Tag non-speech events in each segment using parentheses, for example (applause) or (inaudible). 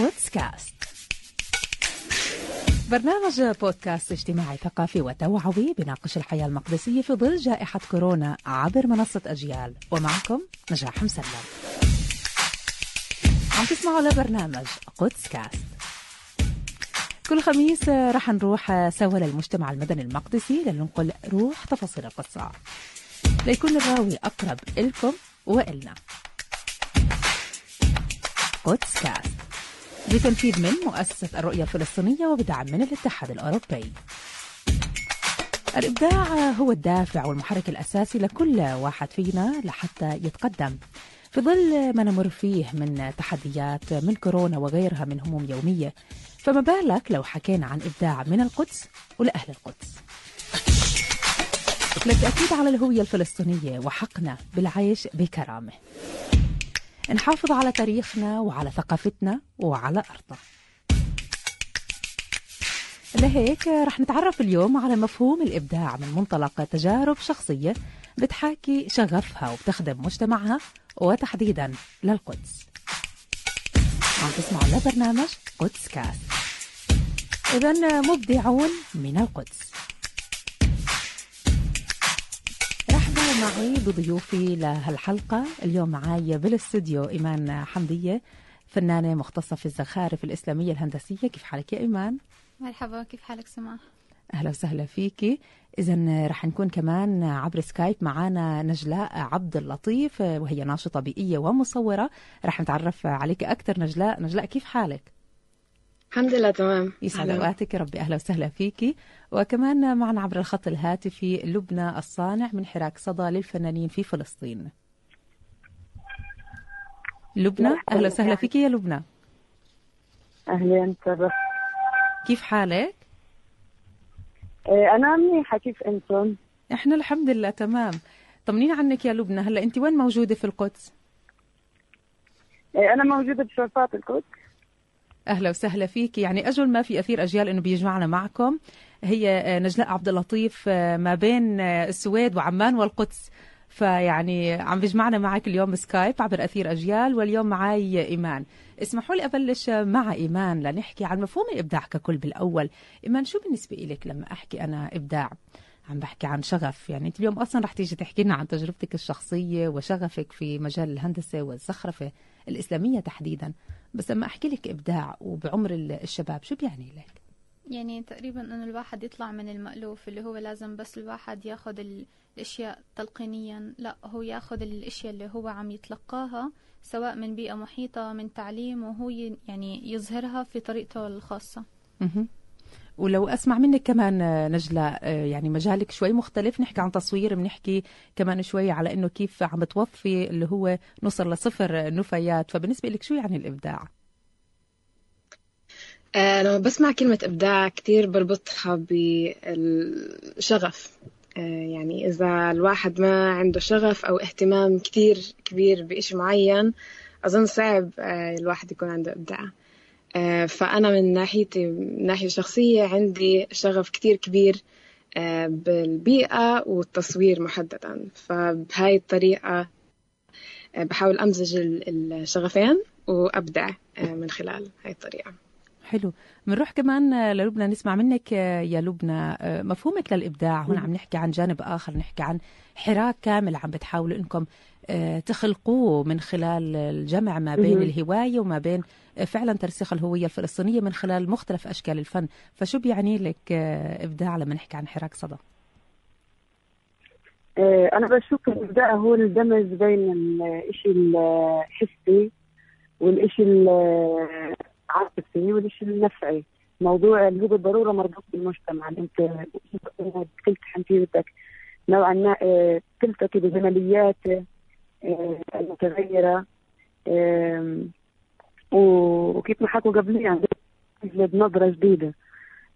بودكاست. برنامج بودكاست اجتماعي ثقافي وتوعوي بناقش الحياة المقدسية في ظل جائحة كورونا عبر منصة أجيال. ومعكم نجاح مسلم. عم تسمعوا لبرنامج بودكاست. كل خميس رح نروح سوا للمجتمع المدني المقدسي لننقل روح تفاصيل القصة. ليكون الراوي أقرب إلكم وإلنا. بودكاست. بتنفيذ من مؤسسة الرؤية الفلسطينية وبدعم من الاتحاد الأوروبي. الإبداع هو الدافع والمحرك الأساسي لكل واحد فينا لحتى يتقدم. في ظل ما نمر فيه من تحديات من كورونا وغيرها من هموم يومية فما بالك لو حكينا عن إبداع من القدس ولأهل القدس؟ للتأكيد على الهوية الفلسطينية وحقنا بالعيش بكرامة. نحافظ على تاريخنا وعلى ثقافتنا وعلى أرضنا. لهيك رح نتعرف اليوم على مفهوم الإبداع من منطلق تجارب شخصية بتحاكي شغفها وبتخدم مجتمعها وتحديدا للقدس. عم تسمعوا لبرنامج قدس كاست إذا مبدعون من القدس. معي بضيوفي لهالحلقة اليوم معي بالاستوديو إيمان حمدية فنانة مختصة في الزخارف الإسلامية الهندسية كيف حالك يا إيمان؟ مرحبا كيف حالك سماح؟ أهلا وسهلا فيكي إذا رح نكون كمان عبر سكايب معنا نجلاء عبد اللطيف وهي ناشطة بيئية ومصورة رح نتعرف عليك أكثر نجلاء نجلاء كيف حالك؟ الحمد لله تمام. يسعد أوقاتك يا ربي. أهلا وسهلا فيكي. وكمان معنا عبر الخط الهاتفي لبنى الصانع من حراك صدى للفنانين في فلسطين. لبنى أهلا وسهلا فيكي يا لبنى. أهلا ترى. كيف حالك؟ إيه، أنا منيحة. كيف أنتم؟ إحنا الحمد لله تمام. طمنينا عنك يا لبنى. هلا أنت وين موجودة في القدس؟ إيه، أنا موجودة بشرفات القدس. أهلا وسهلا فيك. يعني أجل ما في أثير أجيال إنه بيجمعنا معكم هي نجلاء عبد اللطيف ما بين السويد وعمان والقدس. فيعني عم بيجمعنا معك اليوم سكايب عبر أثير أجيال واليوم معي إيمان. اسمحوا لي أبلش مع إيمان لنحكي عن مفهوم الإبداع ككل بالأول. إيمان شو بالنسبة لك لما أحكي أنا إبداع؟ عم بحكي عن شغف. يعني أنت اليوم أصلا رح تيجي تحكي لنا عن تجربتك الشخصية وشغفك في مجال الهندسة والزخرفة. الإسلامية تحديدا. بس لما أحكي لك إبداع وبعمر الشباب شو بيعني لك؟ يعني تقريبا إنه الواحد يطلع من المألوف اللي هو لازم بس الواحد ياخذ الأشياء تلقينيا لا هو ياخذ الأشياء اللي هو عم يتلقاها سواء من بيئة محيطة من تعليم وهو يعني يظهرها في طريقته الخاصة. ولو أسمع منك كمان نجلاء يعني مجالك شوي مختلف. نحكي عن تصوير بنحكي كمان شوي على إنه كيف عم توظفي اللي هو نوصل لصفر نفايات. فبالنسبة لك شو يعني الإبداع؟ لما بسمع كلمة إبداع كتير بربطها بالشغف. يعني إذا الواحد ما عنده شغف أو اهتمام كتير كبير بإشي معين أظن صعب الواحد يكون عنده إبداع. آه، فأنا من ناحيتي من ناحية شخصية عندي شغف كتير كبير آه، بالبيئة والتصوير محددا. فبهاي الطريقة آه، بحاول أمزج الشغفين وأبدع من خلال هاي الطريقة. حلو. بنروح كمان للبنى نسمع منك يا لبنى مفهومك للإبداع. هون عم نحكي عن جانب آخر نحكي عن حراك كامل عم بتحاولوا إنكم تخلقوه من خلال الجمع ما بين الهواية وما بين فعلا ترسيخ الهوية الفلسطينية من خلال مختلف أشكال الفن. فشو بيعني لك إبداع لما نحكي عن حراك صدى؟ أنا بشوف الإبداع هو الدمج بين الشيء الحسي والشيء العاطفي والشيء النفعي. موضوع اللي هو بالضرورة مربوط بالمجتمع. أنت قلت حنتي بدك نوعا ما تلتقي بجماليات المتغيرة وكيف ما حكوا قبلي يعني بنظرة جديدة.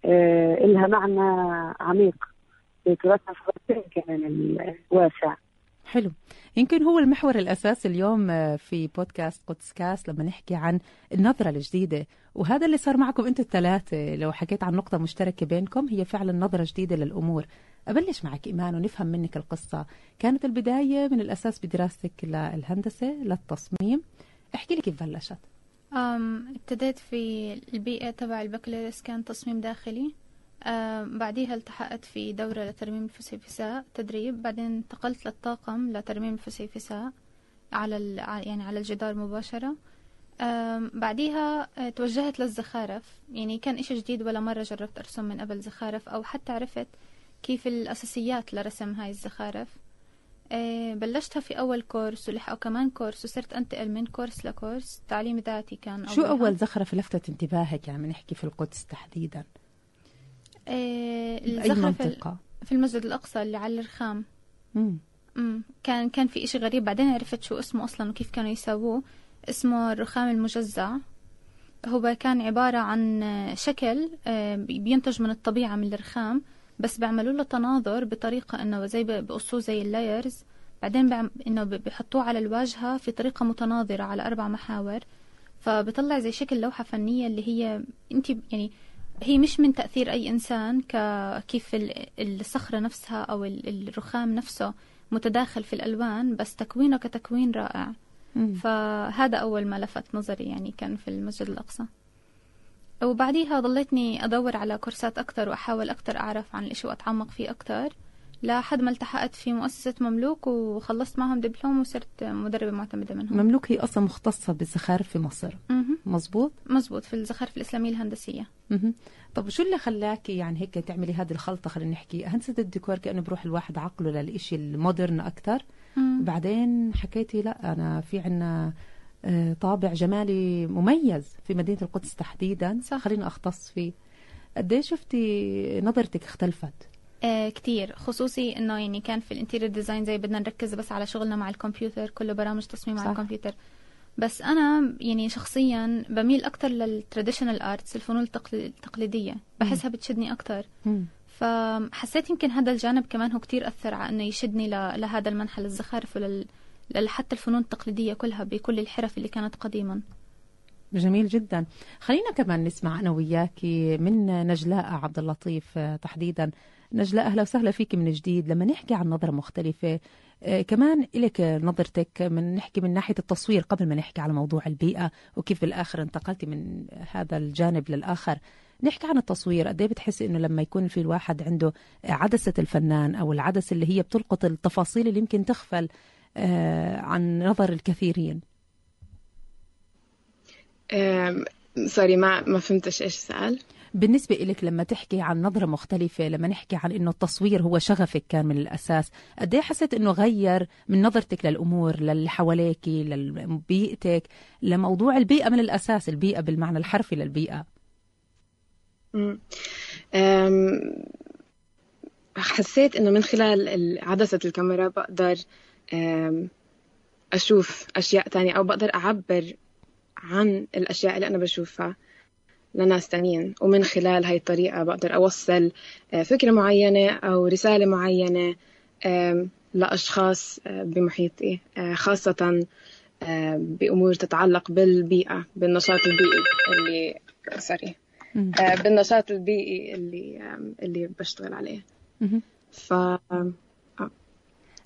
إلها معنى عميق. في الفلسطيني كمان الواسع. حلو. يمكن هو المحور الأساسي اليوم في بودكاست قدس كاس لما نحكي عن النظرة الجديدة. وهذا اللي صار معكم أنتم الثلاثة لو حكيت عن نقطة مشتركة بينكم هي فعلا نظرة جديدة للأمور. أبلش معك إيمان ونفهم منك القصة. كانت البداية من الأساس بدراستك للهندسة للتصميم. احكي لي كيف بلشت. ابتديت في البيئة تبع البكالوريوس كان تصميم داخلي. بعديها التحقت في دورة لترميم الفسيفساء تدريب. بعدين انتقلت للطاقم لترميم الفسيفساء على. يعني على الجدار مباشرة. بعديها أه، توجهت للزخارف. يعني كان إشي جديد ولا مرة جربت أرسم من قبل زخارف أو حتى عرفت كيف الأساسيات لرسم هاي الزخارف؟ أه، بلشتها في أول كورس ولحقوا كمان كورس وصرت أنتقل من كورس لكورس. تعليم ذاتي كان شو أولها. أول زخرفة لفتت انتباهك؟ يعني نحكي في القدس تحديدا. أه، بأي الزخرف ال- منطقة؟ في المسجد الأقصى اللي على الرخام. مم. كان كان في إشي غريب. بعدين عرفت شو اسمه أصلا وكيف كانوا يسووه. اسمه الرخام المجزع هو كان عبارة عن آه، شكل آه، بينتج من الطبيعة من الرخام. بس بيعملوا له تناظر بطريقة إنه زي بقصوه زي اللايرز بعدين بعم إنه ب- بيحطوه على الواجهة في طريقة متناظرة على أربع محاور. فبطلع زي شكل لوحة فنية اللي هي أنت يعني هي مش من تأثير أي إنسان كيف الصخرة نفسها أو ال- الرخام نفسه متداخل في الألوان بس تكوينه كتكوين رائع. فهذا أول ما لفت نظري يعني كان في المسجد الأقصى. وبعديها ضليتني أدور على كورسات أكتر وأحاول أكتر أعرف عن الإشي وأتعمق فيه أكتر. لحد ما التحقت في مؤسسة مملوك وخلصت معهم دبلوم وصرت مدربة معتمدة منهم. مملوك هي أصلا مختصة بالزخارف في مصر. مزبوط مزبوط في الزخارف الإسلامية الهندسية. مهم. طب شو اللي خلاك يعني هيك تعملي هذه الخلطة؟ خلينا نحكي هندسة الديكور كأنه بروح الواحد عقله للإشي المودرن أكتر. مم. بعدين حكيتي لا أنا في عنا طابع جمالي مميز في مدينة القدس تحديدا. صح. خلينا أختص فيه. قد شفتي نظرتك اختلفت؟ آه كتير. خصوصي إنه يعني كان في ال interior design زي بدنا نركز بس على شغلنا مع الكمبيوتر كله برامج تصميم على صح. الكمبيوتر. بس أنا يعني شخصيا بميل أكتر لل traditional arts الفنون التقل- التقليدية. بحسها بتشدني أكتر. مم. فحسيت يمكن هذا الجانب كمان هو كتير أثر على إنه يشدني لهذا المنحى للزخارف ولل لل- حتى الفنون التقليدية كلها بكل الحرف اللي كانت قديما. جميل جدا. خلينا كمان نسمع أنا وياكي من نجلاء عبد اللطيف آه، تحديدا. نجلاء أهلا وسهلا فيك من جديد. لما نحكي عن نظرة مختلفة آه، كمان لك نظرتك من نحكي من ناحية التصوير قبل ما نحكي على موضوع البيئة وكيف بالآخر انتقلتي من هذا الجانب للآخر. نحكي عن التصوير قد إيه بتحسي إنه لما يكون في الواحد عنده عدسة الفنان أو العدسة اللي هي بتلقط التفاصيل اللي يمكن تغفل آه، عن نظر الكثيرين. سوري ما ما فهمتش إيش السؤال. بالنسبة إلك لما تحكي عن نظرة مختلفة لما نحكي عن إنه التصوير هو شغفك كان من الأساس قد إيه حسيت إنه غير من نظرتك للأمور للي حواليك لبيئتك لموضوع البيئة من الأساس البيئة بالمعنى الحرفي للبيئة؟ حسيت إنه من خلال ال- عدسة الكاميرا بقدر أم، أشوف أشياء تانية أو بقدر أعبر عن الأشياء اللي أنا بشوفها لناس تانيين. ومن خلال هاي الطريقة بقدر أوصل آه، فكرة معينة أو رسالة معينة أم، لأشخاص آه، بمحيطي آه، خاصة بأمور تتعلق بالبيئة بالنشاط البيئي اللي سوري بالنشاط البيئي اللي اللي بشتغل عليه. ف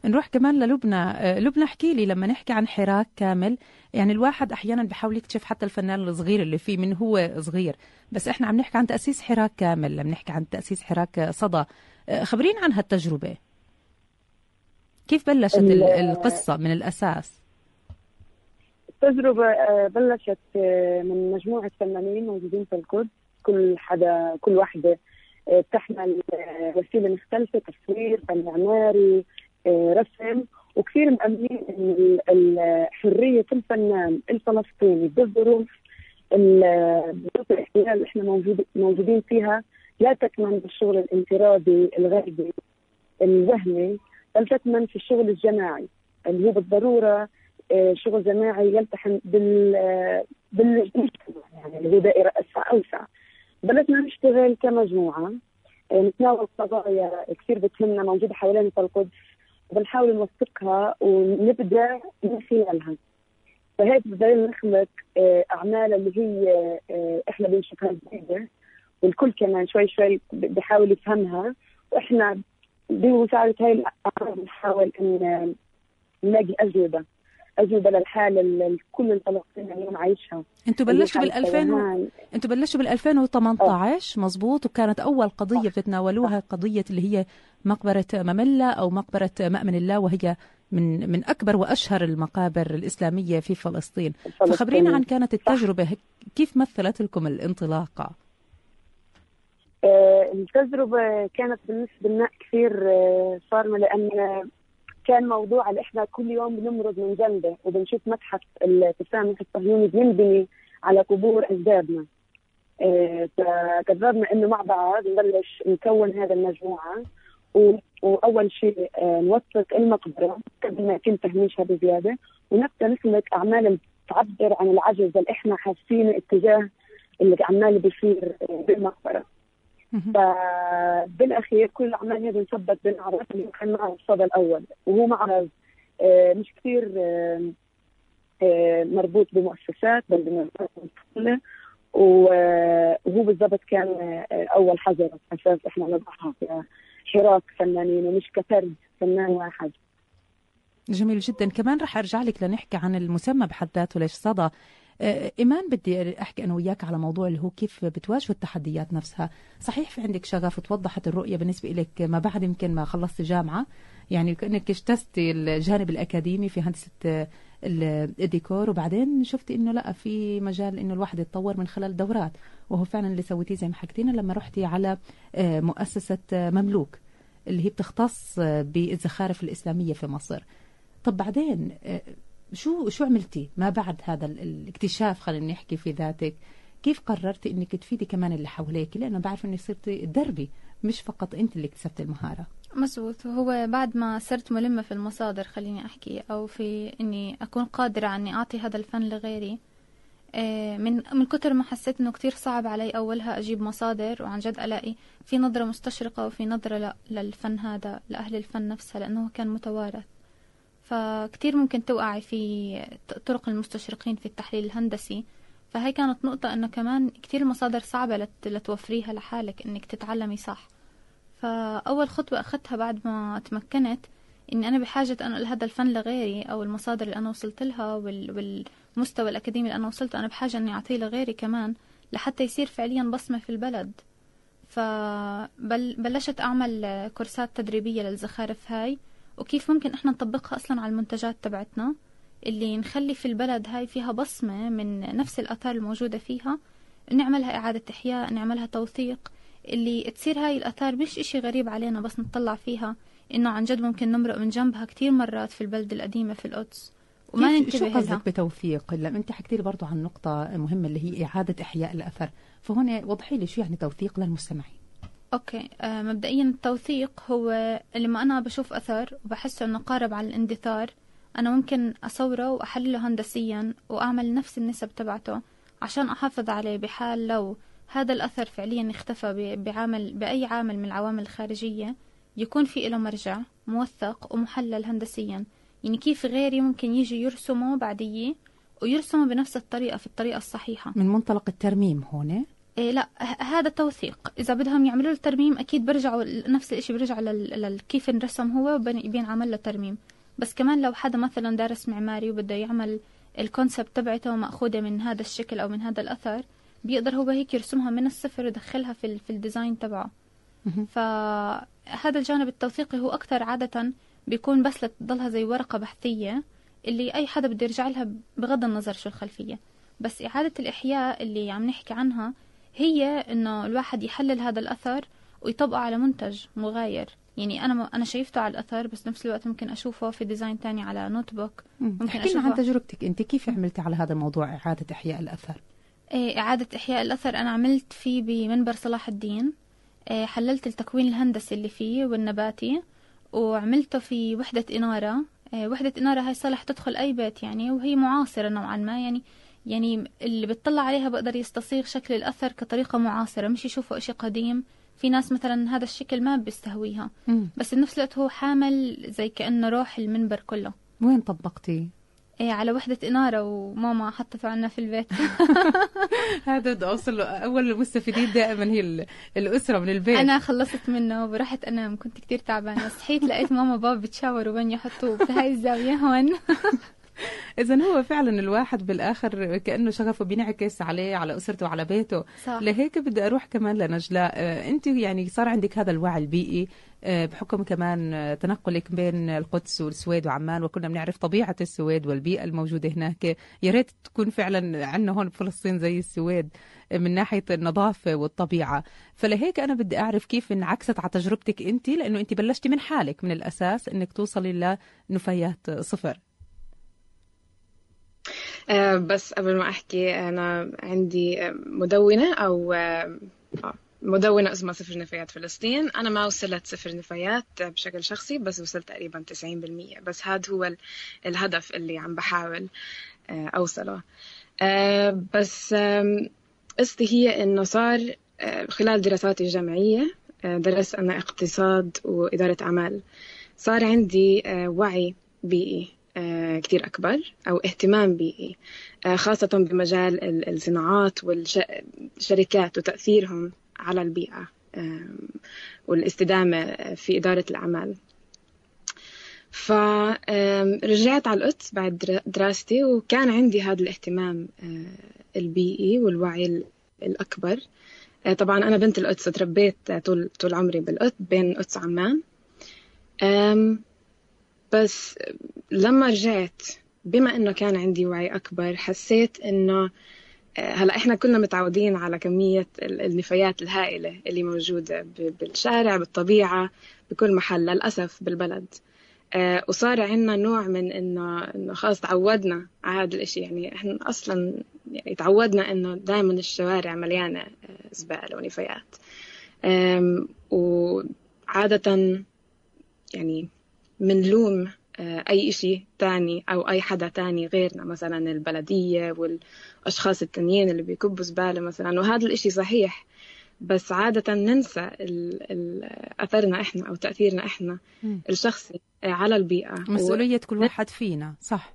نروح كمان للبنى. آه، لبنى احكي لي لما نحكي عن حراك كامل يعني الواحد أحيانا بحاول يكتشف حتى الفنان الصغير اللي فيه من هو صغير. بس إحنا عم نحكي عن تأسيس حراك كامل لما نحكي عن تأسيس حراك صدى. آه، خبرينا عن هالتجربة. كيف بلشت ال- ال- القصة من الأساس؟ التجربة آه، بلشت من مجموعة فنانين موجودين في القدس كل حدا كل واحدة آه، بتحمل وسيلة مختلفة تصوير فن معماري رسم وكثير مأمنين إن ال- ال- حرية الفنان الفلسطيني بالظروف ال- بظروف الاحتلال اللي إحنا موجود موجودين فيها لا تكمن بالشغل الانفرادي الغربي الوهمي بل تكمن في الشغل الجماعي اللي هو بالضرورة آه، شغل جماعي يلتحم بال آه، بالمجتمع يعني اللي هو دائرة اسع أوسع. بلشنا نشتغل كمجموعة. آه، نتناول قضايا كثير بتهمنا موجودة حوالينا في القدس وبنحاول نوثقها ونبدأ من خلالها. فهيك بدأنا نخلق آه، أعمال اللي هي آه، إحنا بنشوفها جديدة والكل كمان شوي شوي بحاول يفهمها وإحنا بمساعدة هاي الأعمال بنحاول إن نلاقي أجوبة اجوا بلا الحاله اللي كل الفلسطينيين اليوم عايشها. أنتوا بلشتوا بال اللي 2000 و... حالة أنتوا بلشتوا بال 2018 مزبوط وكانت أول قضية بتتناولوها قضية اللي هي مقبرة مملة أو مقبرة مأمن الله وهي من من أكبر وأشهر المقابر الإسلامية في فلسطين. فخبرينا عن كانت التجربة هيك- كيف مثلت لكم الانطلاقة؟ آه، التجربة كانت بالنسبة لنا كثير آه، صارمة لأن كان موضوع اللي إحنا كل يوم بنمرض من جنبة وبنشوف متحف التسامح الصهيوني بينبني على قبور أجدادنا. آه، فقررنا إنه مع بعض نبلش نكون هذا المجموعة. و- وأول شيء آه، نوثق المقبرة قبل ما يتم تهميشها بزيادة ونبدأ نسلك أعمال اللي تعبر عن العجز اللي إحنا حاسينه اتجاه اللي عمال بيصير آه، بالمقبرة مهم. فبالاخير كل الاعمال هذه انصبت بالمعرض اللي كان معرض الصدى الأول وهو معرض آه، مش كثير مربوط بمؤسسات بل بمؤسسات وهو بالضبط كان أول حجر أساس إحنا نضعها كحراك فنانين ومش كفرد فنان واحد. جميل جدا. كمان رح أرجع لك لنحكي عن المسمى بحد ذاته. ليش صدى؟ آه، إيمان بدي أحكي أنا وياك على موضوع اللي هو كيف بتواجهوا التحديات نفسها. صحيح في عندك شغف وتوضحت الرؤية بالنسبة لك ما بعد يمكن ما خلصت جامعة. يعني كأنك اجتزتي الجانب الأكاديمي في هندسة آه، ال- الديكور. وبعدين شفتي إنه لا في مجال إنه الواحد يتطور من خلال دورات وهو فعلا اللي سويتيه زي ما حكيتينا لما رحتي على آه، مؤسسة آه، مملوك اللي هي بتختص بالزخارف الإسلامية في مصر. طب بعدين شو شو عملتي؟ ما بعد هذا ال- الاكتشاف خلينا نحكي في ذاتك كيف قررتي إنك تفيدي كمان اللي حواليك؟ لأنه بعرف انك صرتي دربي مش فقط أنت اللي اكتسبتي المهارة. مزبوط هو بعد ما صرت ملمة في المصادر خليني أحكي أو في إني أكون قادرة إني أعطي هذا الفن لغيري آه، من من كتر ما حسيت إنه كتير صعب علي أولها أجيب مصادر وعن جد ألاقي في نظرة مستشرقة وفي نظرة ل- للفن هذا لأهل الفن نفسها لأنه كان متوارث. فكتير ممكن توقعي في طرق المستشرقين في التحليل الهندسي. فهي كانت نقطة إنه كمان كتير المصادر صعبة لت- لتوفريها لحالك إنك تتعلمي صح. فأول خطوة أخذتها بعد ما تمكنت إني أنا بحاجة أنقل هذا الفن لغيري أو المصادر اللي أنا وصلت لها وال... والمستوى الأكاديمي اللي أنا وصلت أنا بحاجة إني أعطيه لغيري كمان لحتى يصير فعليا بصمة في البلد. فبلشت أعمل كورسات تدريبية للزخارف هاي. وكيف ممكن إحنا نطبقها أصلا على المنتجات تبعتنا؟ اللي نخلي في البلد هاي فيها بصمة من نفس الآثار الموجودة فيها. نعملها إعادة إحياء نعملها توثيق. اللي تصير هاي الآثار مش إشي غريب علينا بس نطلع فيها إنه عن جد ممكن نمرق من جنبها كتير مرات في البلد القديمة في القدس. وما شو ننتبه لها قصدك بتوثيق لما أنت حكيتي لي برضه عن نقطة مهمة اللي هي إعادة إحياء الأثر. فهون وضحي لي شو يعني توثيق للمستمعين. أوكي. آه مبدئيا التوثيق هو لما أنا بشوف أثر وبحسه إنه قارب على الاندثار أنا ممكن أصوره وأحلله هندسيا وأعمل نفس النسب تبعته عشان أحافظ عليه بحال لو هذا الأثر فعليا اختفى بعامل بأي عامل من العوامل الخارجية. يكون في له مرجع موثق ومحلل هندسيا. يعني كيف غيري ممكن يجي يرسمه بعدية ويرسمه بنفس الطريقة في الطريقة الصحيحة. من منطلق الترميم هون؟ إيه لا هذا توثيق. إذا بدهم يعملوا له ترميم أكيد برجعوا نفس الشيء بيرجع لل... لل... كيف انرسم هو وبين- بينعمل له ترميم. بس كمان لو حدا مثلا دارس معماري وبده يعمل ال concept تبعته مأخوذة من هذا الشكل أو من هذا الأثر بيقدر هو هيك يرسمها من الصفر ويدخلها في. في ال design تبعه. فهذا الجانب التوثيقي هو أكثر عادة بيكون بس لتضلها زي ورقة بحثية اللي أي حدا بده يرجع لها بغض النظر شو الخلفية بس إعادة الإحياء اللي عم نحكي عنها هي إنه الواحد يحلل هذا الأثر ويطبقه على منتج مغاير يعني أنا أنا شايفته على الأثر بس نفس الوقت ممكن أشوفه في design تاني على notebook ممكن احكي لنا عن. تجربتك أنت كيف عملتي على هذا الموضوع إعادة إحياء الأثر إعادة إحياء الأثر أنا عملت فيه بمنبر صلاح الدين. إيه، حللت التكوين الهندسي اللي فيه والنباتي وعملته في وحدة إنارة. إيه، وحدة إنارة هاي صالح تدخل أي بيت يعني وهي معاصرة نوعا ما. يعني يعني اللي بتطلع عليها بقدر يستصيغ شكل الأثر كطريقة معاصرة مش يشوفه إشي قديم. في ناس مثلا هذا الشكل ما بيستهويها. بس بنفس الوقت هو حامل زي كأنه روح المنبر كله. وين طبقتي إيه على وحدة إنارة وماما حطته عنا في البيت. (laughs) هذا بدي أوصل له. أول المستفيدين دائما هي ال- الأسرة من البيت. أنا خلصت منه ورحت انام كنت كتير تعبانة. صحيت لقيت ماما وبابا بتشاوروا وين يحطوه. في هاي الزاوية هون. (laughs) اذا هو فعلا الواحد بالآخر كأنه شغفه بينعكس عليه على أسرته وعلى بيته. صح. لهيك بدي أروح كمان لنجلاء. أنت يعني صار عندك هذا الوعي البيئي؟ بحكم كمان آه، تنقلك بين القدس والسويد وعمان وكنا بنعرف طبيعة السويد والبيئة الموجودة هناك. يا ريت تكون فعلا عندنا هون بفلسطين زي السويد آه، من ناحية النظافة والطبيعة. فلهيك أنا بدي أعرف كيف انعكست على تجربتك أنت لأنه أنت بلشتي من حالك من الأساس إنك توصلي لنفايات صفر. آه، بس قبل ما أحكي أنا عندي آه، آه، آه، مدونة اسمها صفر نفايات فلسطين. أنا ما وصلت صفر نفايات بشكل شخصي بس وصلت تقريبا 90% بس هذا هو ال- الهدف اللي عم بحاول آه، أوصله. آه، بس قصتي هي إنه صار آه، خلال دراساتي الجامعية درست أنا اقتصاد وإدارة أعمال. صار عندي وعي بيئي كتير أكبر أو اهتمام بيئي خاصة بمجال ال- الصناعات والشركات وتأثيرهم. على البيئة والاستدامة في إدارة الأعمال. فرجعت على القدس بعد در- دراستي وكان عندي هذا الاهتمام آه، البيئي والوعي ال- الأكبر. آه، طبعا أنا بنت القدس تربيت طول طول عمري بالقدس بين القدس وعمان بس لما رجعت بما إنه كان عندي وعي أكبر حسيت إنه هلا إحنا كلنا متعودين على كمية ال- النفايات الهائلة اللي موجودة بالشارع بالطبيعة بكل محل للأسف بالبلد. آه، وصار عندنا نوع من انه إنه خلص تعودنا على هذا الإشي. يعني إحنا أصلا يعني تعودنا إنه دائما الشوارع مليانة آه، زبالة ونفايات. وعادة يعني منلوم آه، أي إشي تاني أو أي حدا تاني غيرنا مثلا البلدية والأشخاص التانيين اللي بيكبوا زبالة مثلا. وهذا الإشي صحيح بس عادة ننسى أثرنا إحنا أو تأثيرنا إحنا. الشخصي آه، على البيئة. مسؤولية كل واحد فينا صح.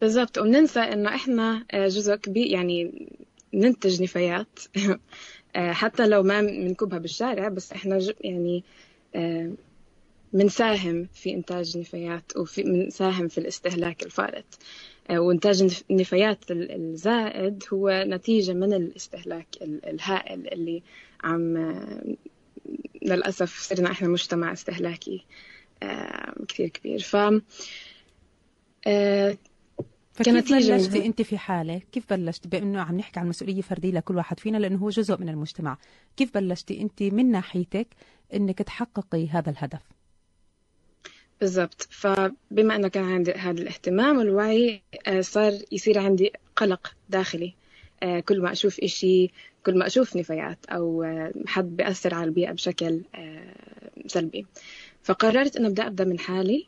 بالضبط. وبننسى إنه إحنا آه، جزء كبير يعني ننتج نفايات. (laughs) آه، حتى لو ما بنكبها بالشارع بس إحنا يعني بنساهم في إنتاج نفايات وفي بنساهم في الاستهلاك الفارط آه، وإنتاج النف- النفايات ال- الزائد هو نتيجة من الاستهلاك ال- الهائل اللي عم آه، للأسف صرنا إحنا مجتمع استهلاكي آه، كثير كبير. ف فكيف من بلشتي. انت في حالك؟ كيف بلشتي؟ بأنه عم نحكي عن مسؤولية فردية لكل واحد فينا لأنه هو جزء من المجتمع. كيف بلشتي انت من ناحيتك إنك تحققي هذا الهدف؟ بالضبط. فبما أنه كان عندي هذا الاهتمام والوعي آه، صار يصير عندي قلق داخلي. آه، كل ما أشوف إشي كل ما أشوف نفايات أو آه، حد بيأثر على البيئة بشكل سلبي. فقررت أنه أبدأ من حالي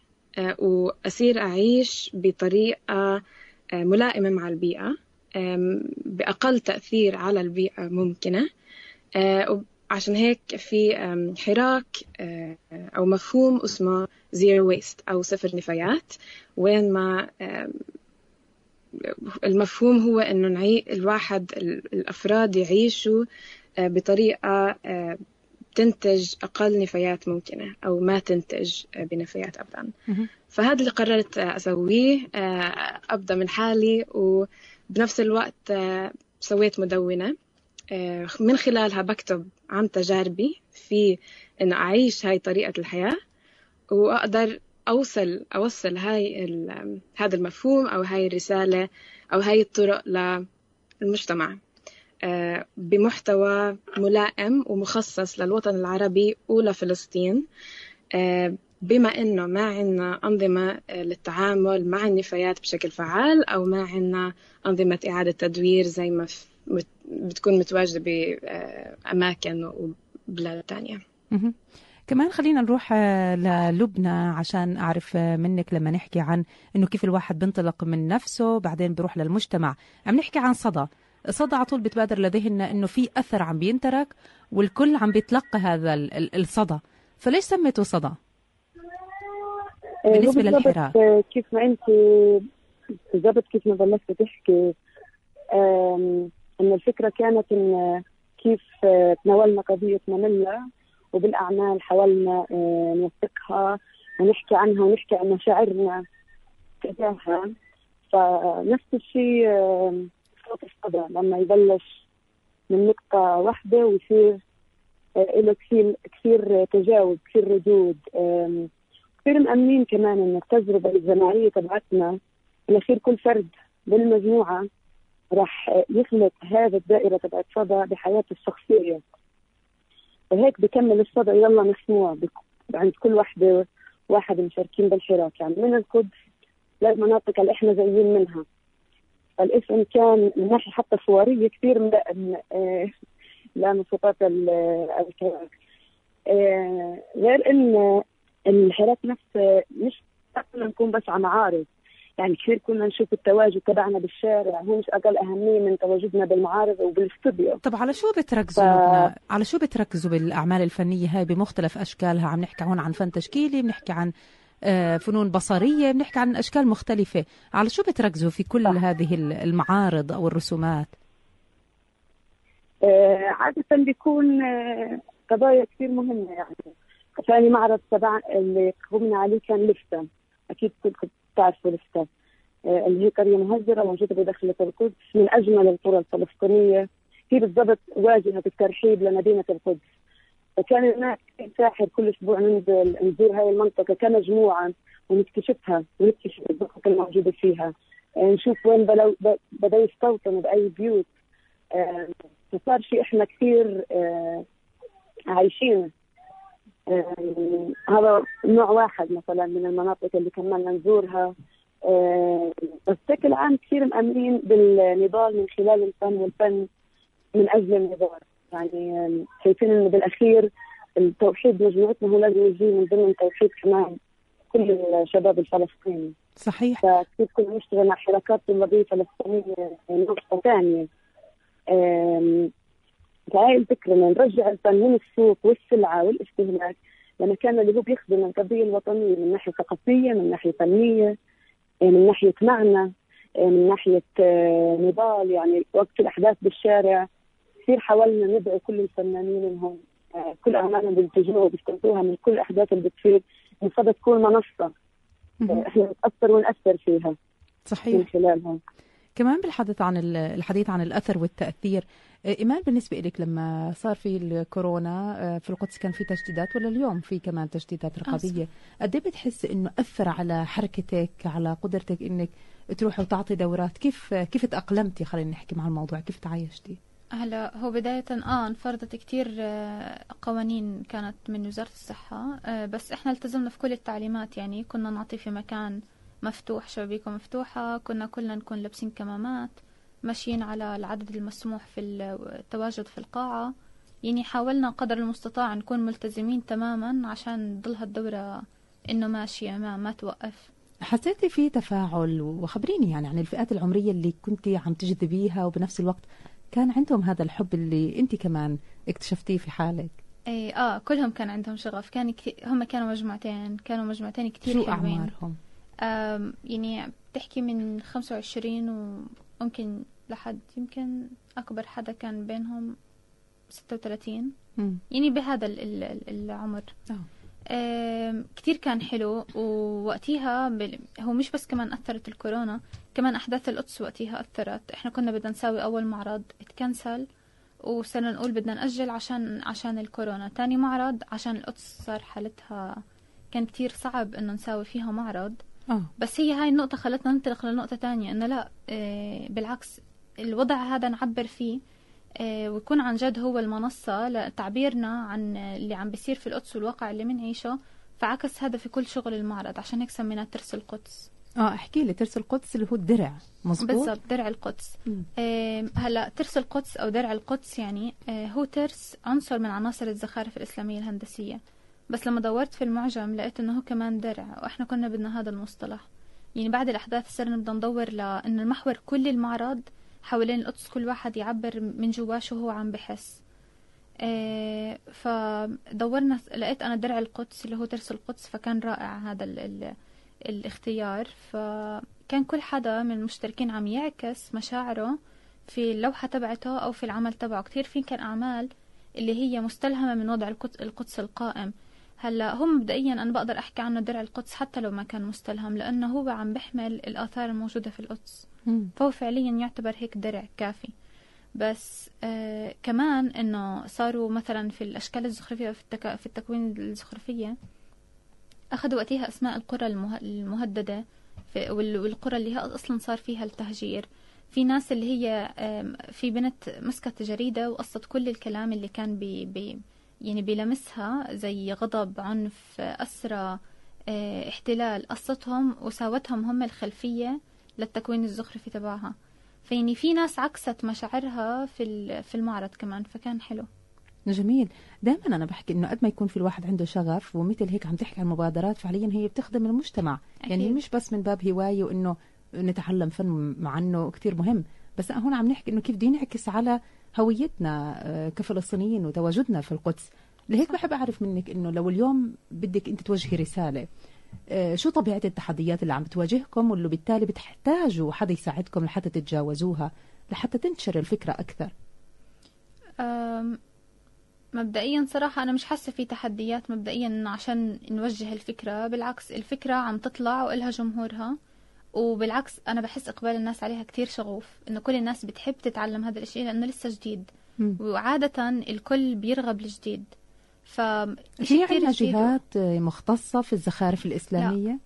وأصير أعيش بطريقة ملائمة مع البيئة بأقل تأثير على البيئة ممكنة وعشان هيك في حراك آه، أو مفهوم اسمه زيرو ويست أو صفر نفايات وين ما المفهوم هو إنه نعي الواحد ال- الأفراد يعيشوا آه، بطريقة آه، تنتج أقل نفايات ممكنة أو ما تنتج بنفايات أبدا. فهذا اللي قررت أسويه أبدأ من حالي وبنفس الوقت سويت مدونة من خلالها بكتب عن تجاربي في إنه أعيش هاي طريقة الحياة وأقدر أوصل أوصل هاي هذا المفهوم أو هاي الرسالة أو هاي الطرق للمجتمع آه، بمحتوى ملائم ومخصص للوطن العربي ولفلسطين آه، بما إنه ما عندنا أنظمة آه، للتعامل مع النفايات بشكل فعال أو ما عندنا أنظمة إعادة تدوير زي ما بتكون متواجدة بأماكن وبلاد تانية. كمان خلينا نروح آه، للبنى عشان أعرف آه، منك لما نحكي عن إنه كيف الواحد بينطلق من نفسه بعدين بيروح للمجتمع عم نحكي عن صدى صدى على طول بتبادر لذهننا إنه في أثر عم بينترك والكل عم بيتلقى هذا ال- ال- الصدى فليش سميته صدى؟ بالنسبة بالضبط، للحراك. آه، كيف ما أنت بالضبط كيف ما بلشت تحكي إن الفكرة كانت إن كيف آه، تناولنا قضية منلة وبالأعمال حاولنا آه، نوثقها ونحكي عنها ونحكي عن مشاعرنا باتجاهها فنفس الشيء آم، صوت الصدى لما يبلش من نقطة واحدة ويصير آه، له كثير كثير تجاوب كثير ردود كثير مأمنين كمان إن التجربة الجماعية تبعتنا. بالأخير كل فرد بالمجموعة. راح يخلق هذا الدائرة تبعت صدى بحياته الشخصية. وهيك بكمل الصدى يلا مسموع عند كل وحدة واحد مشاركين بالحراك. يعني من القدس للمناطق اللي إحنا جايين منها. فالاسم كان من ناحية حتى صورية كثير آه، لنشاطات ال- الحراك آه، غير إن الحراك نفسه مش نكون بس على معارض يعني كثير كنا نشوف التواجد تبعنا بالشارع هو مش أقل أهمية من تواجدنا بالمعارض وبالاستوديو. طب على شو بتركزوا ف-؟ على شو بتركزوا بالأعمال الفنية هاي بمختلف أشكالها؟ عم نحكي هون عن فن تشكيلي بنحكي عن آه، فنون بصرية بنحكي عن أشكال مختلفة. على شو بتركزوا في كل صح. هذه المعارض أو الرسومات؟ آه، عادة بيكون آه، قضايا كثير مهمة يعني. ثاني معرض تبع اللي قمنا عليه كان لفتة أكيد كلكم بتعرفوا لفتة آه، اللي هي قرية مهجرة موجودة بداخل القدس من أجمل القرى الفلسطينية. هي بالضبط واجهة الترحيب لمدينة القدس فكان هناك ساحر كل أسبوع ننزل نزور هاي المنطقة كمجموعة ونكتشفها ونكتشف الضغط الموجودة فيها. آه، نشوف وين بلو- بدأوا يستوطنوا بأي بيوت. آه، فصار شيء إحنا كثير آه، عايشين. آه، هذا نوع واحد مثلا من المناطق اللي كمان نزورها. آه، بس بشكل عام كثير مأمنين بالنضال من خلال الفن والفن من أجل النضال. يعني آه، شايفين إنه بالأخير التوحيد مجموعتنا هو لازم يجي من ضمن توحيد كمان كل الشباب الفلسطيني. صحيح. فكيف كنا نشتغل مع حركات طلابية فلسطينية نقطة ثانية. فهاي الفكرة إنه نرجع الفن من السوق والسلعة والاستهلاك لمكان اللي هو بيخدم القضية الوطنية من ناحية ثقافية من ناحية فنية آه، من ناحية معنى آه، من ناحية آه، نضال يعني وقت الأحداث بالشارع كثير حاولنا ندعو كل الفنانين إنهم آه، كل أعمالهم بينتجوها وبيستمتعوها من كل الأحداث اللي بتصير المفروض تكون. آه، إحنا نتأثر ونأثر فيها من صحيح خلالها كمان بالحديث عن ال- الحديث عن الأثر والتأثير آه، إيمان بالنسبة لك لما صار في الكورونا آه، في القدس كان في تجديدات ولا اليوم في كمان تجديدات رقابية؟ قد إيه بتحس إنه أثر على حركتك على قدرتك إنك تروحي وتعطي دورات؟ كيف كيف تأقلمتي؟ خلينا نحكي مع الموضوع كيف تعايشتي؟ هلا هو بداية آه انفرضت كتير آه، قوانين كانت من وزارة الصحة بس إحنا التزمنا في كل التعليمات يعني كنا نعطي في مكان مفتوح شبابيكه مفتوحة كنا كلنا نكون لابسين كمامات ماشيين على العدد المسموح في التواجد في القاعة. يعني حاولنا قدر المستطاع نكون ملتزمين تماما عشان تضل الدورة إنه ماشية ما ما توقف. حسيتي في تفاعل؟ وخبريني يعني عن الفئات العمرية اللي كنتي عم تجذبيها وبنفس الوقت كان عندهم هذا الحب اللي انت كمان اكتشفتيه في حالك. اي آه كلهم كان عندهم شغف. كان كثير هم كانوا مجموعتين كانوا مجموعتين كتير شو حلوين. أعمارهم؟ يعني بتحكي من 25 وممكن لحد يمكن أكبر حدا كان بينهم 36 مم. يعني بهذا ال- ال- ال- العمر. آه. كتير كان حلو. ووقتها هو مش بس كمان أثرت الكورونا كمان أحداث القدس وقتها أثرت. إحنا كنا بدنا نساوي أول معرض اتكنسل وصرنا نقول بدنا نأجل عشان عشان الكورونا. تاني معرض عشان القدس صار حالتها كان كتير صعب إنه نساوي فيها معرض. آه. بس هي هاي النقطة خلتنا ننطلق لنقطة تانية إنه لا آه، بالعكس الوضع هذا نعبر فيه آه، ويكون عن جد هو المنصة لتعبيرنا عن اللي عم بيصير في القدس والواقع اللي بنعيشه فعكس هذا في كل شغل المعرض عشان هيك سميناه ترس القدس. آه احكي لي ترس القدس اللي هو الدرع مزبوط بالضبط درع القدس. آه، هلا ترس القدس أو درع القدس يعني آه، هو ترس عنصر من عناصر الزخارف الإسلامية الهندسية. بس لما دورت في المعجم لقيت إنه هو كمان درع وإحنا كنا بدنا هذا المصطلح. يعني بعد الأحداث صرنا بدنا ندور لأنه المحور كل المعرض حوالين القدس كل واحد يعبر من جواه شو هو عم بحس. آه، فدورنا لقيت أنا درع القدس اللي هو ترس القدس فكان رائع هذا ال ال الاختيار. فكان كل حدا من المشتركين عم يعكس مشاعره في اللوحة تبعته أو في العمل تبعه. كتير في كان أعمال اللي هي مستلهمة من وضع القدس القائم. هلا هو مبدئيا أنا بقدر أحكي عنه درع القدس حتى لو ما كان مستلهم لأنه هو عم بيحمل الآثار الموجودة في القدس. مم. فهو فعليا يعتبر هيك درع كافي. بس آه كمان إنه صاروا مثلا في الأشكال الزخرفية في, التك... في التكوين الزخرفية أخذوا وقتها أسماء القرى المه... المهددة في... وال... والقرى اللي هي أصلا صار فيها التهجير. في ناس اللي هي في بنت مسكت جريدة وقصت كل الكلام اللي كان بي... بي... يعني بيلمسها زي غضب عنف أسرى آه، احتلال قصتهم وساوتهم هم الخلفية للتكوين الزخرفي تبعها. فيعني في ناس عكست مشاعرها في في المعرض كمان فكان حلو. جميل. دائما أنا بحكي إنه قد ما يكون في الواحد عنده شغف ومثل هيك عم تحكي عن مبادرات فعليا هي بتخدم المجتمع. يعني أكيد. مش بس من باب هواية وإنه نتعلم فن مع إنه كثير مهم. بس هون عم نحكي إنه كيف بده ينعكس على هويتنا آه، كفلسطينيين وتواجدنا في القدس. لهيك بحب أعرف منك إنه لو اليوم بدك أنت توجهي رسالة آه، شو طبيعة التحديات اللي عم بتواجهكم واللي بالتالي بتحتاجوا حدا يساعدكم لحتى تتجاوزوها لحتى تنتشر الفكرة أكثر؟ مبدئيا صراحة أنا مش حاسة في تحديات مبدئيا عشان نوجه الفكرة بالعكس الفكرة عم تطلع وإلها جمهورها. وبالعكس أنا بحس إقبال الناس عليها كتير شغوف إنه كل الناس بتحب تتعلم هذا الشيء لأنه لسه جديد. مم. وعادة الكل بيرغب الجديد ف في عندنا جهات مختصة في الزخارف الإسلامية؟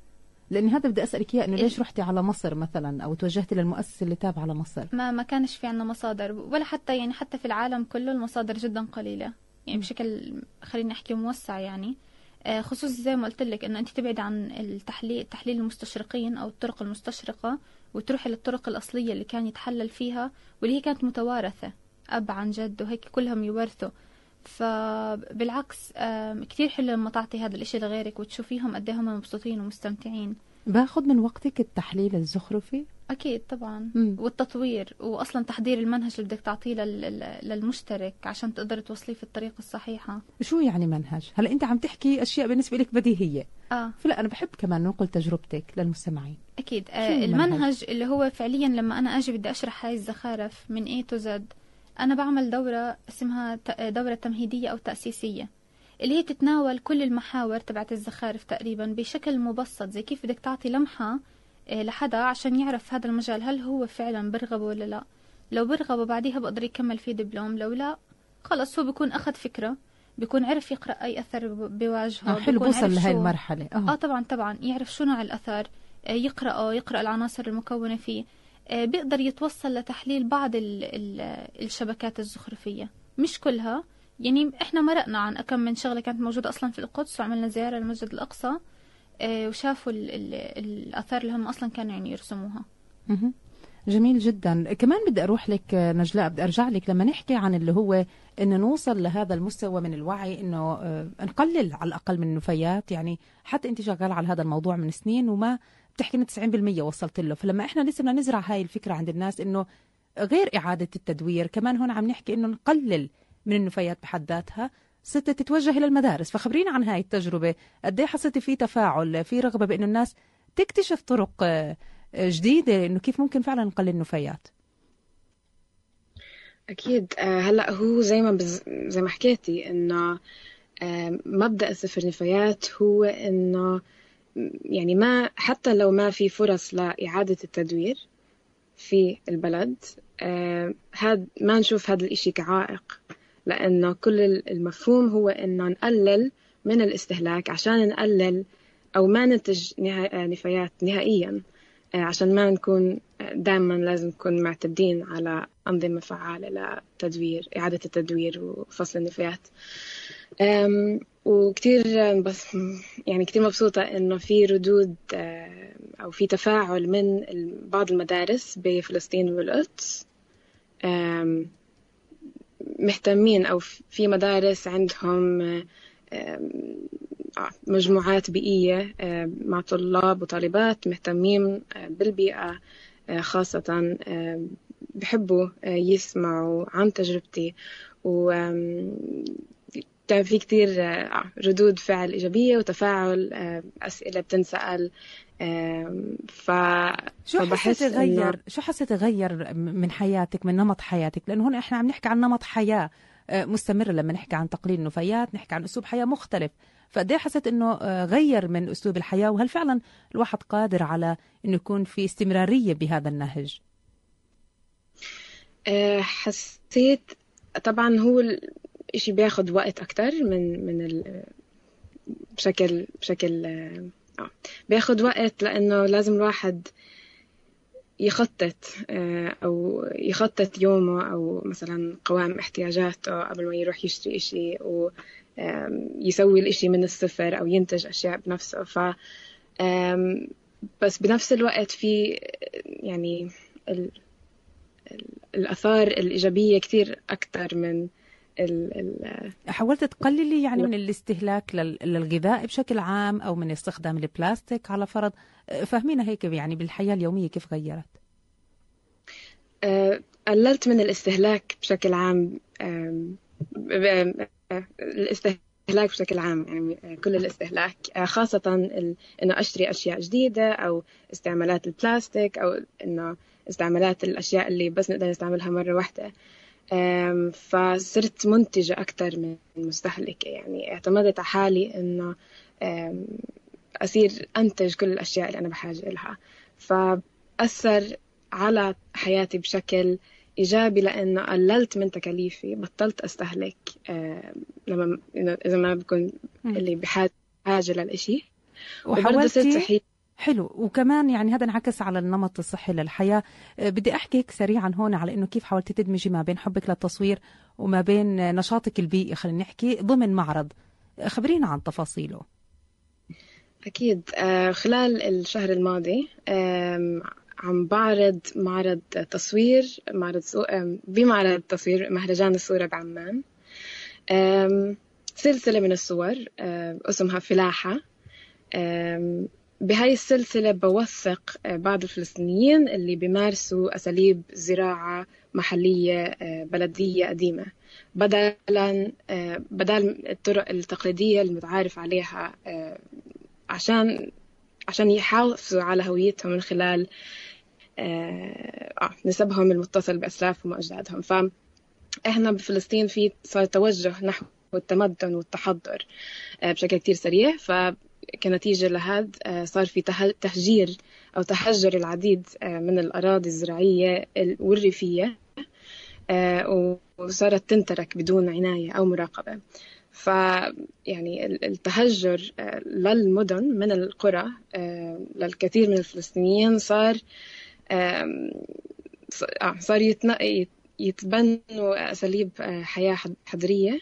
لأن هذا بدي أسألك إياه إنه ال- ليش رحتي على مصر مثلا؟ أو توجهتي للمؤسسة اللي تابعة لمصر؟ ما ما كانش في عنا مصادر ولا حتى يعني حتى في العالم كله المصادر جدا قليلة. يعني بشكل خلينا نحكي موسع يعني. آه، خصوصي زي ما قلت لك إنه أنت تبعد عن التحليل تحليل المستشرقين أو الطرق المستشرقة وتروحي للطرق الأصلية اللي كان يتحلل فيها واللي هي كانت متوارثة أب عن جد وهيك كلهم يورثوا. فبالعكس كتير حلو لما تعطي هذا الإشي لغيرك وتشوفيهم قد إيه مبسوطين ومستمتعين. باخذ من وقتك التحليل الزخرفي؟ أكيد طبعا مم. والتطوير وأصلا تحضير المنهج اللي بدك تعطيه لل- لل- للمشترك عشان تقدر توصليه في الطريقة الصحيحة شو يعني منهج؟ هلا أنت عم تحكي أشياء بالنسبة لك بديهية آه فلا أنا بحب كمان ننقل تجربتك للمستمعين أكيد شو آه المنهج؟ اللي هو فعليا لما أنا أجي بدي أشرح هاي الزخارف من A to Z أنا بعمل دورة اسمها ت- دورة تمهيدية أو تأسيسية اللي هي بتتناول كل المحاور تبعت الزخارف تقريبا بشكل مبسط زي كيف بدك تعطي لمحة آه، لحدا عشان يعرف هذا المجال هل هو فعلا برغبة ولا لا. لو برغبة بعديها بقدر يكمل فيه دبلوم لو لا خلص هو بيكون أخذ فكرة بيكون عرف يقرأ أي أثر ب- بيواجهه آه حلو بوصل لهي المرحلة. أه. آه. طبعا طبعا يعرف شو نوع الاثار آه، يقرأه يقرأ العناصر المكونة فيه. آه، بيقدر يتوصل لتحليل بعض ال ال الشبكات الزخرفية. مش كلها يعني إحنا مرقنا عن كم من شغلة كانت موجودة أصلا في القدس وعملنا زيارة للمسجد الأقصى آه، وشافوا ال ال الآثار اللي هم أصلا كانوا يعني يرسموها. جميل جدا. كمان بدي أروح لك آه، نجلاء بدي أرجع لك لما نحكي عن اللي هو انه نوصل لهذا المستوى من الوعي إنه آه، نقلل على الأقل من النفايات. يعني حتى أنت شغال على هذا الموضوع من سنين وما بتحكي إن 90% وصلت له. فلما إحنا لسه بدنا نزرع هاي الفكرة عند الناس إنه غير إعادة التدوير كمان هون عم نحكي إنه نقلل من النفايات بحد ذاتها. ست تتوجه إلى المدارس. فخبرينا عن هاي التجربة. قد إيه حسيتي في تفاعل في رغبة بانه الناس تكتشف طرق آه، جديدة إنه كيف ممكن فعلا نقلل النفايات؟ أكيد. آه، هلأ هو زي ما بز... زي ما حكيتي إنه آه، مبدأ صفر نفايات هو إنه يعني ما حتى لو ما في فرص لإعادة التدوير في البلد آه، هاد ما نشوف هذا الإشي كعائق. لأنه كل المفهوم هو إنه نقلل من الاستهلاك عشان نقلل أو ما ننتج نها- نفايات نهائيا آه، عشان ما نكون دائما لازم نكون معتمدين على أنظمة فعالة لتدوير إعادة التدوير وفصل النفايات. وكتير بس يعني كتير مبسوطة إنه في ردود آه، أو في تفاعل من بعض المدارس بفلسطين والقدس. مهتمين أو في مدارس عندهم آه، مجموعات بيئية مع طلاب وطالبات مهتمين آه، بالبيئة آه، خاصة بحبوا يسمعوا عن تجربتي. و كان في كتير آه، ردود فعل إيجابية وتفاعل آه، أسئلة بتنسأل ف شو فبحس حسيت إنه- غير شو حسيت غير من حياتك من نمط حياتك؟ لأنه هون إحنا عم نحكي عن نمط حياة آه، مستمره لما نحكي عن تقليل النفايات نحكي عن أسلوب حياة مختلف. فقد إيه حسيت إنه غير من أسلوب الحياة؟ وهل فعلا الواحد قادر على إنه يكون في استمرارية بهذا النهج؟ حسيت طبعا هو الإشي بياخد وقت أكتر من من ال... بشكل بشكل آه بياخد وقت لأنه لازم الواحد يخطط آه، أو يخطط يومه أو مثلا قوام احتياجاته قبل ما يروح يشتري إشي ويسوي الإشي من الصفر أو ينتج أشياء بنفسه. ف بس بنفس الوقت في يعني ال... الآثار الإيجابية كثير أكثر من ال ال حاولت تقللي يعني من الاستهلاك للغذاء بشكل عام أو من استخدام البلاستيك على فرض؟ فهمينا هيك يعني بالحياة اليومية كيف غيرت؟ قللت من الاستهلاك بشكل عام الاستهلاك بشكل عام يعني كل الاستهلاك خاصة إنه أشتري أشياء جديدة أو استعمالات البلاستيك أو إنه استعمالات الأشياء اللي بس نقدر نستعملها مرة واحدة. فصرت منتجة أكثر من مستهلكة يعني اعتمدت على حالي إنه أصير أنتج كل الأشياء اللي أنا بحاجة لها فأثر على حياتي بشكل إيجابي لأنه قللت من تكاليفي بطلت أستهلك لما إذا ما بكون اللي بحاجة للإشي. وحاولتي؟ صحيح حلو. وكمان يعني هذا انعكس على النمط الصحي للحياة. أه، بدي أحكي هيك سريعا هون على أنه كيف حاولتي تدمجي ما بين حبك للتصوير وما بين نشاطك البيئي خلينا نحكي ضمن معرض. خبرينا عن تفاصيله. أكيد. أه، خلال الشهر الماضي عم بعرض معرض تصوير معرض بمعرض تصوير مهرجان الصورة بعمان. سلسلة من الصور اسمها فلاحة. بهاي السلسلة بوثق آه، بعض الفلسطينيين اللي بيمارسوا أساليب زراعة محلية آه، بلدية قديمة. بدلا آه، بدل الطرق التقليدية المتعارف عليها عشان عشان يحافظوا على هويتهم من خلال نسبهم المتصل بأسلافهم وأجدادهم. فإحنا بفلسطين في صار توجه نحو التمدن والتحضر بشكل كتير سريع. ف كنتيجة لهذا آه، صار في تهجير أو تحجر العديد آه، من الأراضي الزراعية والريفية آه، وصارت تنترك بدون عناية أو مراقبة. ف يعني التهجر للمدن من القرى للكثير من الفلسطينيين صار صار يتبنوا أساليب حياة حضرية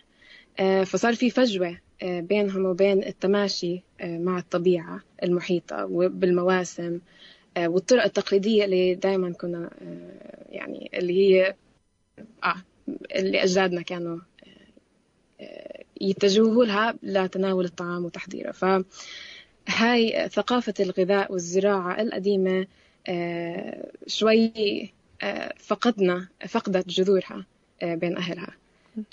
فصار في فجوة بينهم وبين التماشي آه، مع الطبيعة المحيطة وبالمواسم آه، والطرق التقليدية اللي دائما كنا يعني اللي هي آه اللي أجدادنا كانوا يتجهوا لها لتناول الطعام وتحضيره. فهاي ثقافة الغذاء والزراعة القديمة شوي فقدنا فقدت جذورها بين أهلها.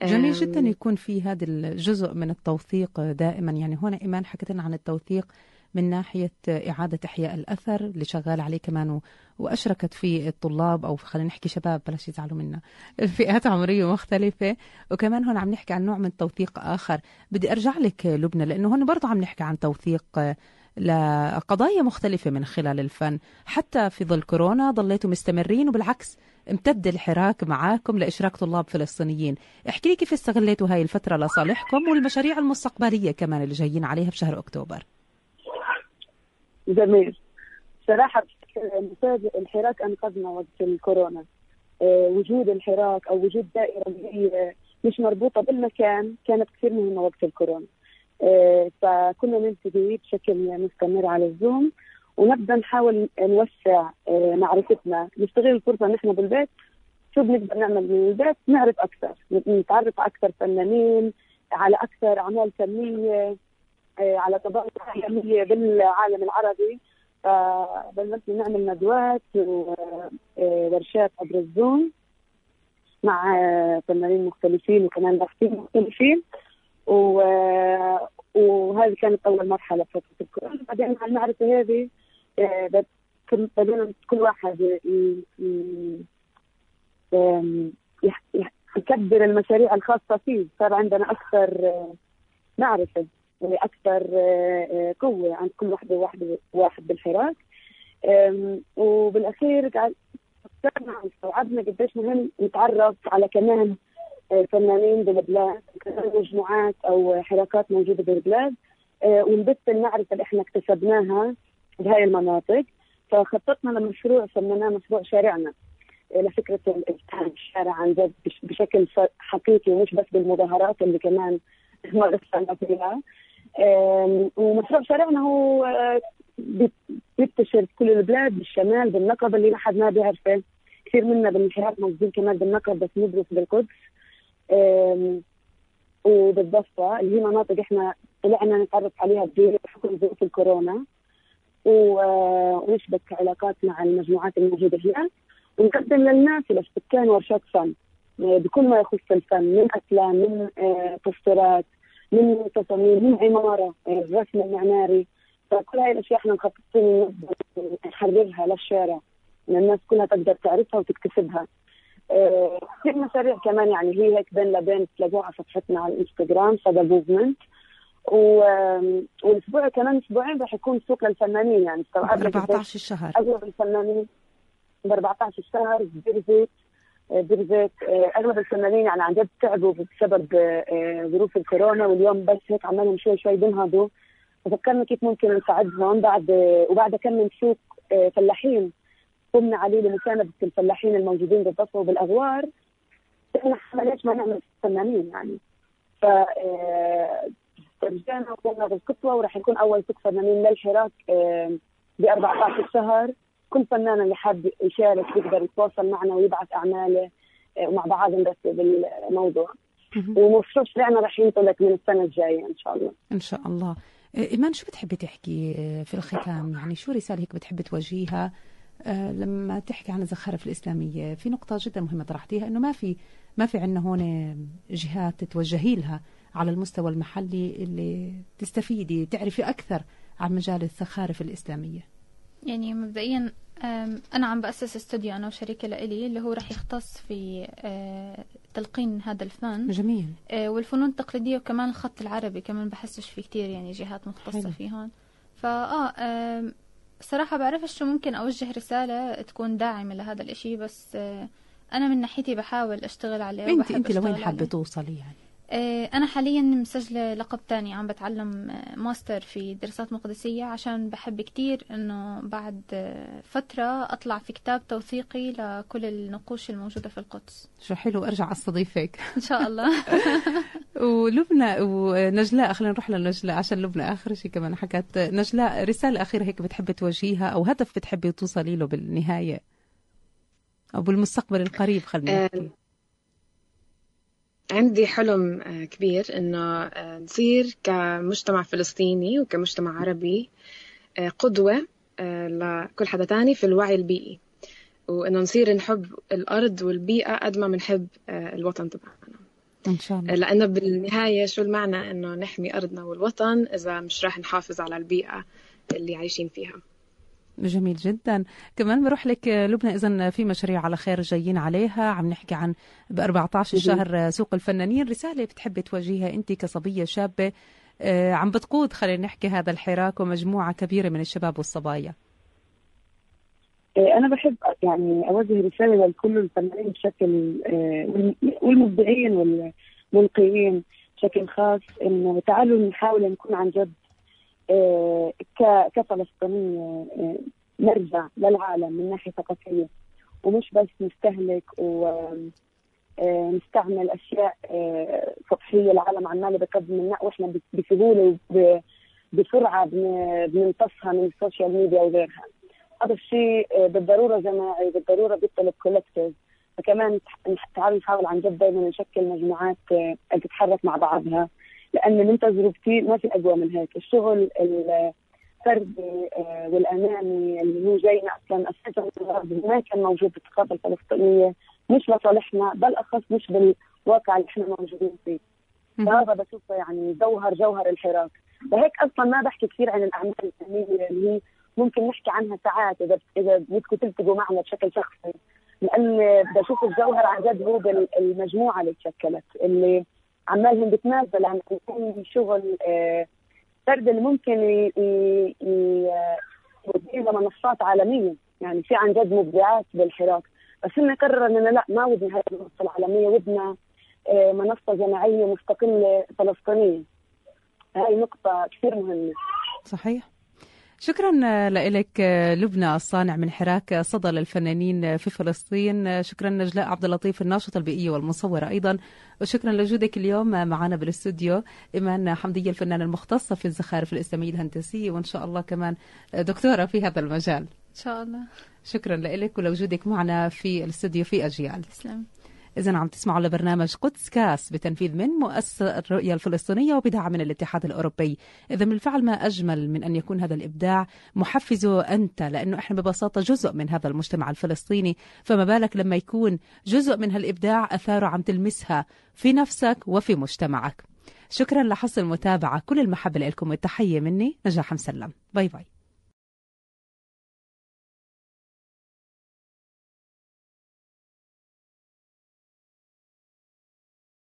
جميل جدا يكون في هذا الجزء من التوثيق دائما. يعني هنا إيمان حكت لنا عن التوثيق من ناحية إعادة إحياء الأثر اللي شغال عليه كمان وأشركت فيه الطلاب أو خلينا نحكي شباب بلاش يزعلوا منا (laughs) فئات عمرية مختلفة. وكمان هون عم نحكي عن نوع من التوثيق آخر. بدي أرجع لك لبنى لأنه هون برضه عم نحكي عن توثيق لقضايا مختلفة من خلال الفن. حتى في ظل كورونا ضليتوا مستمرين وبالعكس امتد الحراك معاكم لإشراك طلاب فلسطينيين. احكي لي كيف استغليتوا هاي الفترة لصالحكم والمشاريع المستقبلية كمان اللي جايين عليها بشهر أكتوبر. جميل. صراحة الحراك أنقذنا وقت الكورونا. آه، وجود الحراك أو وجود دائرة هي مش مربوطة بالمكان كانت كثير مهمة وقت الكورونا. آه، فكنا نلتقي بشكل مستمر على الزوم. ونبدأ نحاول نوسع آه، معرفتنا. نستغل الفرصه نحن بالبيت. شو بنقدر نعمل من البيت نعرف أكثر. نتعرف على أكثر فنانين على أكثر أعمال فنية آه، على طبقات عالمية بالعالم العربي. فبلشنا نعمل ندوات وورشات عبر الزوم مع فنانين مختلفين وكمان باحثين مختلفين. و... وهذه كانت أول مرحلة في فتره الكورونا بعدين مع المعرفة هذه آه، بدينا كل واحد يكبر المشاريع الخاصة فيه. صار عندنا أكثر آه، معرفة أكثر قوة عند كل وحده واحد واحد بالحراك. وبالأخير قاعد فكرنا واستوعبنا قديش مهم نتعرف على كمان فنانين بالبلاد كمان مجموعات أو حركات موجودة بالبلاد. ونبث المعرفة اللي إحنا اكتسبناها. بهاي المناطق. فخططنا لمشروع سميناه مشروع شارعنا لفكرة الالتحام الشارع عن جد بشكل حقيقي ومش بس بالمظاهرات اللي كمان (laughs) مارسنا فيها. ومشروع شارعنا هو بينتشر كل البلاد بالشمال بالنقب اللي ما حد ما بيعرفه. كثير منا بالانحراف موجودين كمان بالنقب بس ندرس بالقدس. وبالضفة اللي هي مناطق إحنا طلعنا نتعرف عليها بحكم ظروف الكورونا. ونشبك علاقات مع المجموعات الموجودة هنا. ونقدم للناس للسكان ورشات فن. بكل ما يخص الفن من أفلام من بوسترات من تصاميم من عمارة الرسم المعماري. فكل هاي الأشياء إحنا مخططين نحررها للشارع. الناس كلها تقدر تعرفها وتكتسبها. كثير مشاريع كمان يعني هي هيك بين لبين تلاقوها على صفحتنا على الإنستغرام صدى موفمنت. والأسبوع كمان أسبوعين راح يكون سوق للفنانين يعني استوعبنا 14 الشهر اغلب الفنانين ب 14 الشهر بيرزيت بيرزيت اغلب الفنانين يعني عن جد تعبوا بسبب ظروف الكورونا واليوم بس هيك عمالهم شوي شوي بينهضوا ففكرنا كيف ممكن نساعدهم بعد وبعد كم من سوق فلاحين. قمنا عليه لمساندة الفلاحين الموجودين بالضفة وبالأغوار. إحنا ليش ما نعمل فنانين يعني؟ ف رجعنا وقمنا بالخطوة وراح يكون أول سوق فنانين للحراك ب 14 شهر كل فنان اللي حاب يشارك يقدر يتواصل معنا ويبعث أعماله ومع بعض نرتب الموضوع ومشروع شرعنا راح ينطلق من السنة الجاية إن شاء الله. إن شاء الله. إيمان شو بتحبي تحكي في الختام؟ يعني شو رسالة هيك بتحبي توجهيها لما تحكي عن الزخارف الإسلامية في نقطة جدا مهمة طرحتيها إنه ما في ما في عندنا هون جهات توجهي لها. على المستوى المحلي اللي تستفيدي تعرفي أكثر عن مجال الزخارف الإسلامية. يعني مبدئيا أنا عم بأسس استوديو أنا وشريكة لإلي اللي هو رح يختص في تلقين هذا الفن جميل. والفنون التقليدية وكمان الخط العربي كمان بحسش في كتير يعني جهات مختصة فيهم فآه صراحة بعرفش شو ممكن أوجه رسالة تكون داعمة لهذا الإشي بس أنا من ناحيتي بحاول أشتغل عليه أنت أنت لوين حابة توصلي يعني؟ أنا حاليا مسجلة لقب تاني عم بتعلم ماستر في دراسات مقدسية عشان بحب كتير إنه بعد فترة أطلع في كتاب توثيقي لكل النقوش الموجودة في القدس. شو حلو أرجع أستضيفك إن شاء الله. (laughs) (laughs) ولبنى ونجلاء خلينا نروح لنجلاء عشان لبنى آخر شيء كمان حكت. نجلاء رسالة أخيرة هيك بتحبي توجهيها أو هدف بتحبي توصلي له بالنهاية؟ أو بالمستقبل القريب خلينا نحكي. عندي حلم كبير إنه نصير كمجتمع فلسطيني وكمجتمع عربي قدوة لكل حدا تاني في الوعي البيئي وإنه نصير نحب الأرض والبيئة قد ما بنحب الوطن تبعنا. إن شاء الله. لأنه بالنهاية شو المعنى إنه نحمي أرضنا والوطن إذا مش راح نحافظ على البيئة اللي عايشين فيها؟ جميل جدا. كمان بروح لك لبنى اذا في مشاريع على خير جايين عليها. عم نحكي عن ب 14 شهر سوق الفنانين. رسالة بتحبي توجهيها أنت كصبية شابة عم بتقود خلينا نحكي هذا الحراك ومجموعة كبيرة من الشباب والصبايا. أنا بحب يعني أوجه رسالة لكل الفنانين بشكل والمبدعين والملقيين بشكل خاص إنه تعالوا نحاول نكون عن جد كفلسطينية نرجع للعالم من ناحية ثقافية. ومش بس نستهلك ونستعمل أشياء سطحية العالم عماله بقدم لنا وإحنا بسهولة وبسرعة بنمتصها من السوشيال ميديا وغيرها. هذا الشيء بالضرورة جماعي بالضرورة بيطلب collective فكمان تعالوا نحاول عن جد دائما نشكل مجموعات تتحرك مع بعضها. لأن من تجربتي ما في أقوى من هيك. الشغل الفردي والأناني اللي هو جاينا أصلا أساسا ما كان موجود بالثقافه الفلسطينيه مش لصالحنا بل أخص مش بالواقع اللي إحنا موجودين فيه. فهذا بشوفه يعني جوهر جوهر الحراك. وهيك أصلا ما بحكي كثير عن الأعمال الفنية اللي هي ممكن نحكي عنها ساعات اذا إذا بدكم تلتقوا معنا بشكل شخصي. لأن بشوف الجوهر عن جد هو بالمجموعه اللي تشكلت اللي عمالهم بتنازل عن يكون شغل آه السرد اللي ممكن يودينا منصات عالمية. يعني في عن جد مبدعات بالحراك. بس إنه قرر اننا لا ما ودنا هذه المنصة العالمية ودنا آه، منصة جماعية مستقلة فلسطينية. هاي نقطة كثير مهمة. صحيح. شكرا لك لبنى الصانع من حراك صدى للفنانين في فلسطين. شكرا نجلاء عبد اللطيف الناشطه البيئيه والمصوره أيضا. وشكرا لوجودك اليوم معنا بالاستوديو. إيمان حمدية الفنانه المختصه في الزخارف الإسلامية الهندسية. وإن شاء الله كمان دكتورة في هذا المجال. إن شاء الله. شكرا لك ولوجودك معنا في الاستوديو في أجيال. تسلم. إذا عم تسمعوا لبرنامج قدس كاس بتنفيذ من مؤسسة الرؤية الفلسطينية وبدعم من الاتحاد الأوروبي. إذا بالفعل ما أجمل من أن يكون هذا الإبداع محفزه أنت لأنه إحنا ببساطة جزء من هذا المجتمع الفلسطيني. فما بالك لما يكون جزء من هالإبداع أثاره عم تلمسها في نفسك وفي مجتمعك. شكرا لحسن المتابعة. كل المحبة لكم والتحية مني نجاح مسلم. باي باي.